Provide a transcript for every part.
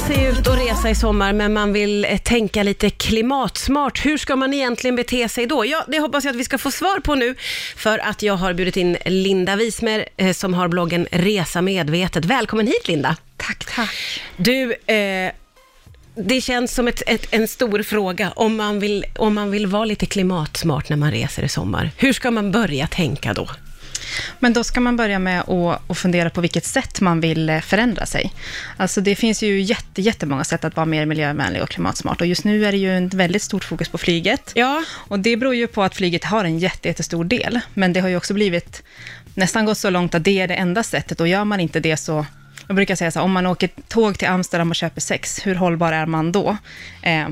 ge sig ut och resa i sommar, men man vill eh, tänka lite klimatsmart. Hur ska man egentligen bete sig då? Ja, det hoppas jag att vi ska få svar på nu, för att jag har bjudit in Linda Wismer, eh, som har bloggen Resa Medvetet. Välkommen hit, Linda. Tack, tack. Du, eh, det känns som ett, ett, en stor fråga om man, vill, om man vill vara lite klimatsmart när man reser i sommar. Hur ska man börja tänka då? Men då ska man börja med att, fundera på vilket sätt man vill eh, förändra sig. Alltså det finns ju jätte, jättemånga sätt att vara mer miljövänlig och klimatsmart. Och just nu är det ju ett väldigt stort fokus på flyget. Ja. Och det beror ju på att flyget har en jätte, jättestor del. Men det har ju också blivit nästan gått så långt att det är det enda sättet. Och gör man inte det så jag brukar säga så här, om man åker tåg till Amsterdam och köper sex, hur hållbar är man då? Eh,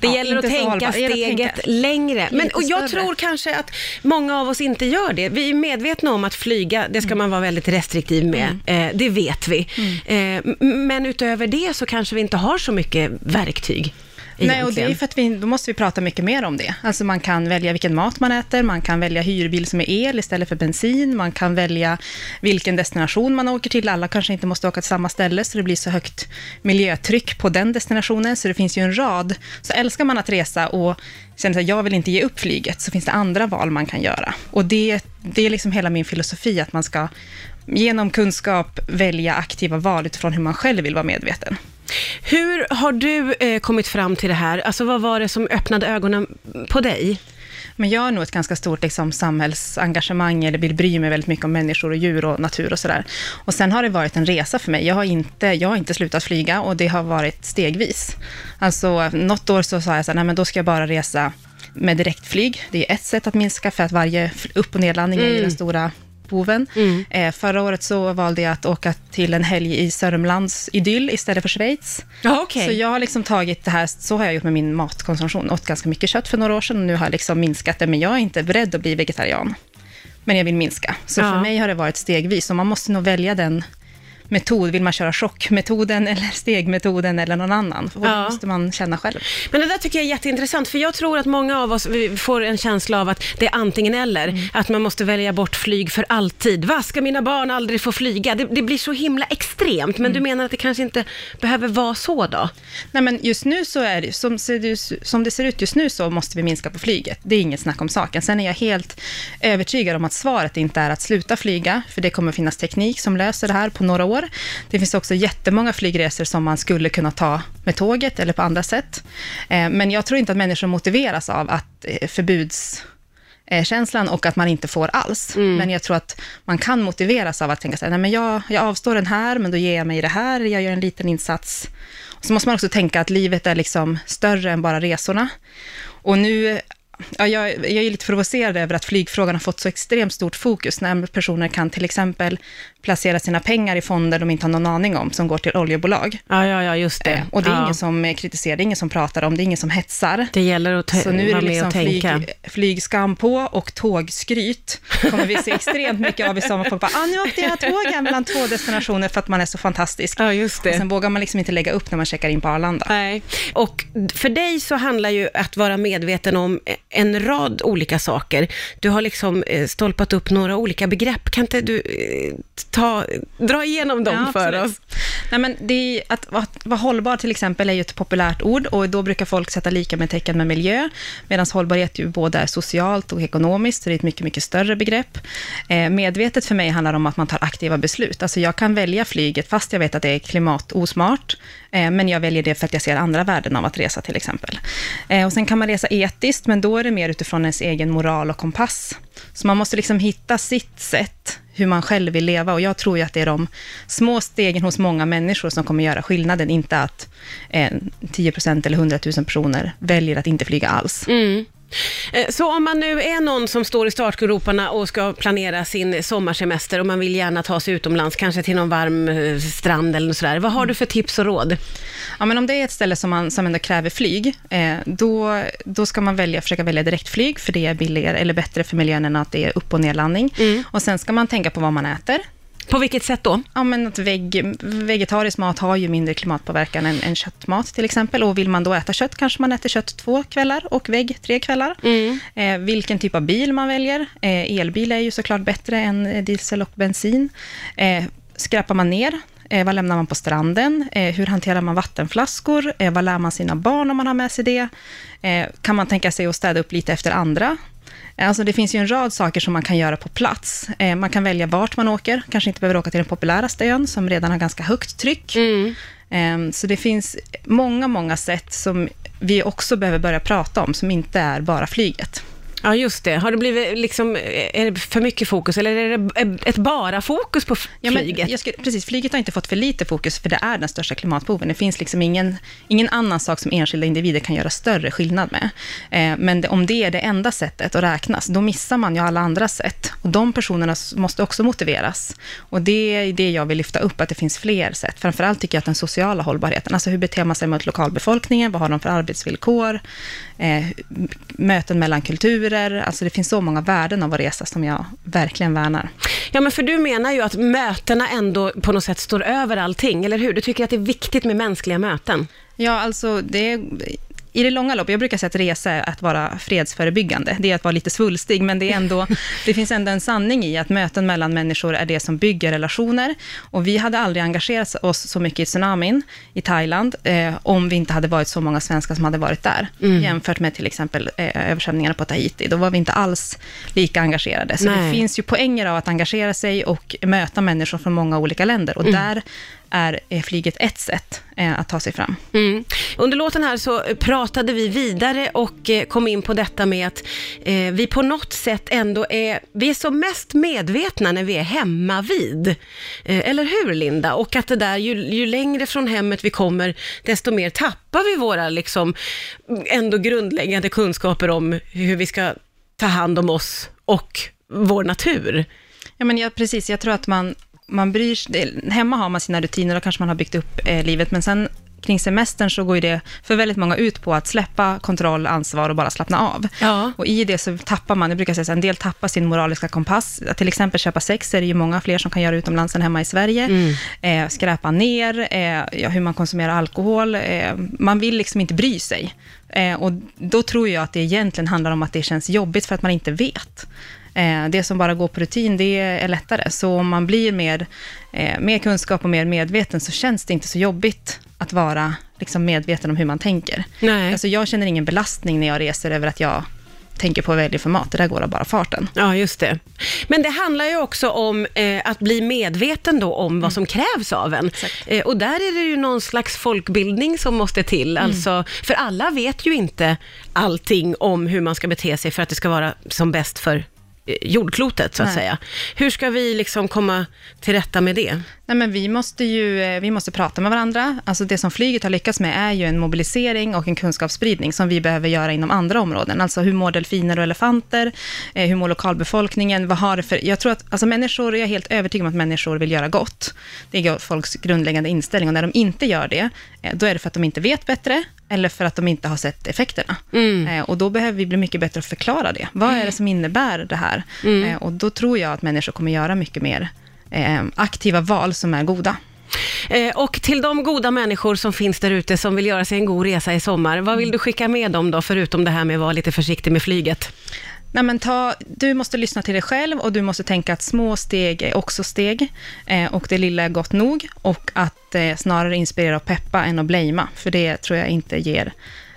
Det Ja, gäller att tänka steget tänka längre. Men, och jag tror kanske att många av oss inte gör det. Vi är medvetna om att flyga, det ska man vara väldigt restriktiv med. Mm. Eh, det vet vi. Eh, m- men utöver det så kanske vi inte har så mycket verktyg. Nej, och det är för att vi, då måste vi prata mycket mer om det. Alltså man kan välja vilken mat man äter, man kan välja hyrbil som är el istället för bensin, man kan välja vilken destination man åker till. Alla kanske inte måste åka till samma ställe, så det blir så högt miljötryck på den destinationen, så det finns ju en rad. Så älskar man att resa och känner att jag vill inte ge upp flyget, så finns det andra val man kan göra. Och det, det är liksom hela min filosofi, att man ska genom kunskap välja aktiva val utifrån hur man själv vill vara medveten. Hur har du eh, kommit fram till det här? Alltså vad var det som öppnade ögonen på dig? Men jag har nog ett ganska stort liksom, samhällsengagemang, eller vill bry mig väldigt mycket om människor och djur och natur och sådär. Och sen har det varit en resa för mig. Jag har inte, jag har inte slutat flyga och det har varit stegvis. Alltså, något år så sa jag så här, nej men då ska jag bara resa med direktflyg. Det är ett sätt att minska, för att varje upp och nedlandning är ju den stora boven. Eh, förra året så valde jag att åka till en helg i Sörmlands idyll istället för Schweiz. Ja, okej. Så jag har liksom tagit det här, så har jag gjort med min matkonsumtion. Åt ganska mycket kött för några år sedan och nu har jag liksom minskat det, men jag är inte beredd att bli vegetarian. Men jag vill minska. Så Ja. för mig har det varit stegvis och man måste nog välja den metod. Vill man köra chockmetoden eller stegmetoden eller någon annan? Och Ja. Måste man känna själv. Men det där tycker jag är jätteintressant, för jag tror att många av oss får en känsla av att det är antingen eller, Mm. att man måste välja bort flyg för alltid. Vad ska mina barn aldrig få flyga? Det, det blir så himla extremt, men Mm. du menar att det kanske inte behöver vara så då? Nej, men just nu så är det, som, som det ser ut just nu så måste vi minska på flyget. Det är inget snack om saken. Sen är jag helt övertygad om att svaret inte är att sluta flyga, för det kommer finnas teknik som löser det här på några år. Det finns också jättemånga flygresor som man skulle kunna ta med tåget eller på andra sätt. Eh, Men jag tror inte att människor motiveras av att eh, förbuds eh, känslan och att man inte får alls. Men jag tror att man kan motiveras av att tänka så här, nej men jag, jag avstår den här, men då ger jag mig det här, jag gör en liten insats. Och så måste man också tänka att livet är liksom större än bara resorna. Och nu, ja, jag, jag är lite provocerad över att flygfrågan har fått så extremt stort fokus, när personer kan till exempel placera sina pengar i fonder de inte har någon aning om, som går till oljebolag. Ja, ja, ja, just det. Eh, Och det är ja. ingen som kritiserar, det är ingen som pratar om, det är ingen som hetsar. Det gäller att ta- Så nu är vara det med liksom och flyg, flygskam på och tågskryt. kommer vi se extremt mycket av i sommar. Folk bara, ah, nu åkte jag tåg här mellan två destinationer för att man är så fantastisk. Ja, just Och det. sen vågar man liksom inte lägga upp när man checkar in på Arlanda. Nej, och för dig så handlar ju att vara medveten om en rad olika saker. Du har liksom eh, stolpat upp några olika begrepp. Kan inte du eh, ta, dra igenom dem Ja, för oss? Nej, men det är, att, vara- att vara hållbar till exempel är ju ett populärt ord och då brukar folk sätta lika med tecken med miljö, medan hållbarhet ju både är socialt och ekonomiskt, så det är ett mycket, mycket större begrepp. Eh, medvetet för mig handlar om att man tar aktiva beslut. Alltså jag kan välja flyget fast jag vet att det är klimatosmart, Eh, men jag väljer det för att jag ser andra värden av att resa till exempel. Eh, och sen kan man resa etiskt, men då är det mer utifrån ens egen moral och kompass. Så man måste liksom hitta sitt sätt, hur man själv vill leva. Och jag tror ju att det är de små stegen hos många människor som kommer göra skillnaden, inte att eh, 10% eller 100 000 personer väljer att inte flyga alls. Mm. Eh, Så om man nu är någon som står i startgroparna och ska planera sin sommarsemester och man vill gärna ta sig utomlands, kanske till någon varm eh, strand eller sådär. Vad har du för tips och råd? Ja, men om det är ett ställe som, man, som ändå kräver flyg, eh, då, då ska man välja, försöka välja direktflyg, för det är billigare eller bättre för miljön än att det är upp och nedlandning. Och sen ska man tänka på vad man äter. På vilket sätt då? Ja, men att veg, vegetarisk mat har ju mindre klimatpåverkan än, än köttmat till exempel. Och vill man då äta kött kanske man äter kött två kvällar och vägg tre kvällar. Eh, vilken typ av bil man väljer. Eh, elbil är ju såklart bättre än diesel och bensin. Eh, skräpar man ner Eh, vad lämnar man på stranden? Eh, hur hanterar man vattenflaskor? Eh, vad lär man sina barn om man har med sig det? Eh, kan man tänka sig att städa upp lite efter andra? Alltså det finns ju en rad saker som man kan göra på plats. Eh, Man kan välja vart man åker, kanske inte behöver åka till den populäraste ön, som redan har ganska högt tryck. Mm. Ehm, Så det finns många, många sätt som vi också behöver börja prata om, som inte är bara flyget. Ja, just det. Har det blivit liksom, är det för mycket fokus, eller är det ett bara fokus på Ja, flyget? jag skulle, precis, flyget har inte fått för lite fokus, för det är den största klimatboven. Det finns liksom ingen, ingen annan sak som enskilda individer kan göra större skillnad med. Eh, men det, om det är det enda sättet att räknas, då missar man ju alla andra sätt. Och de personerna måste också motiveras. Och det är det jag vill lyfta upp, att det finns fler sätt. Framförallt tycker jag att den sociala hållbarheten, alltså hur beter man sig mot lokalbefolkningen, vad har de för arbetsvillkor, eh, möten mellan kulturer, alltså det finns så många värden av att resa som jag verkligen värnar. Ja, men för du menar ju att mötena ändå på något sätt står över allting, eller hur? Du tycker att det är viktigt med mänskliga möten. Ja, alltså det i det långa loppet, jag brukar säga att resa är att vara fredsförebyggande. Det är att vara lite svulstig, men det, är ändå, det finns ändå en sanning i att möten mellan människor är det som bygger relationer. Och vi hade aldrig engagerat oss så mycket i tsunamin i Thailand, eh, om vi inte hade varit så många svenskar som hade varit där, jämfört med till exempel eh, översvämningarna på Tahiti. Då var vi inte alls lika engagerade. Så Nej. det finns ju poänger av att engagera sig och möta människor från många olika länder. Och där är eh, flyget ett sätt eh, att ta sig fram. Mm. Under låten här så pratade vi vidare och eh, kom in på detta med att eh, vi på något sätt ändå är, vi är som mest medvetna när vi är hemma vid. Eh, eller hur Linda? Och att det där, ju, ju längre från hemmet vi kommer, desto mer tappar vi våra liksom ändå grundläggande kunskaper om hur vi ska ta hand om oss och vår natur. Ja, men ja, precis. Jag tror att man, man bryr sig. Hemma har man sina rutiner och kanske man har byggt upp eh, livet, men sen kring semestern så går ju det för väldigt många ut på att släppa kontroll, ansvar och bara slappna av. Ja. Och i det så tappar man, jag brukar säga så här, en del tappar sin moraliska kompass. Att till exempel köpa sex är det ju många fler som kan göra utomlands än hemma i Sverige. Eh, skräpa ner, eh, ja, hur man konsumerar alkohol. Eh, man vill liksom inte bry sig. Eh, och då tror jag att det egentligen handlar om att det känns jobbigt för att man inte vet. Eh, det som bara går på rutin, det är lättare. Så om man blir mer, eh, mer kunskap och mer medveten, så känns det inte så jobbigt att vara liksom medveten om hur man tänker. Nej. Alltså jag känner ingen belastning när jag reser över att jag tänker på vad jag för mat. Det där går av bara farten. Ja, just det. Men det handlar ju också om eh, att bli medveten då om vad som krävs av en. Eh, och där är det ju någon slags folkbildning som måste till. Alltså, för alla vet ju inte allting om hur man ska bete sig för att det ska vara som bäst för jordklotet, så att Nej. säga. Hur ska vi liksom komma till rätta med det? Nej, men vi måste ju eh, vi måste prata med varandra. Alltså det som flyget har lyckats med är ju en mobilisering och en kunskapsspridning som vi behöver göra inom andra områden. Alltså hur mår delfiner och elefanter? Eh, hur mår lokalbefolkningen? Vad har det för... Jag tror att alltså människor, jag är helt övertygad om att människor vill göra gott. Det är folks grundläggande inställning och när de inte gör det, eh, då är det för att de inte vet bättre eller för att de inte har sett effekterna. Eh, och då behöver vi bli mycket bättre att förklara det. Vad är det som innebär det här? Eh, och då tror jag att människor kommer göra mycket mer eh, aktiva val som är goda. Eh, och till de goda människor som finns där ute som vill göra sig en god resa i sommar, vad vill du skicka med dem då, förutom det här med att vara lite försiktig med flyget? Nej, men ta, du måste lyssna till dig själv och du måste tänka att små steg är också steg eh, och det lilla är gott nog och att eh, snarare inspirera och peppa än att blamea, för det tror jag inte ger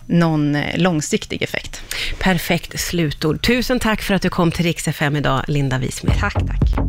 någon eh, långsiktig effekt. Perfekt slutord. Tusen tack för att du kom till Rix FM idag, Linda Wismer. Tack, tack.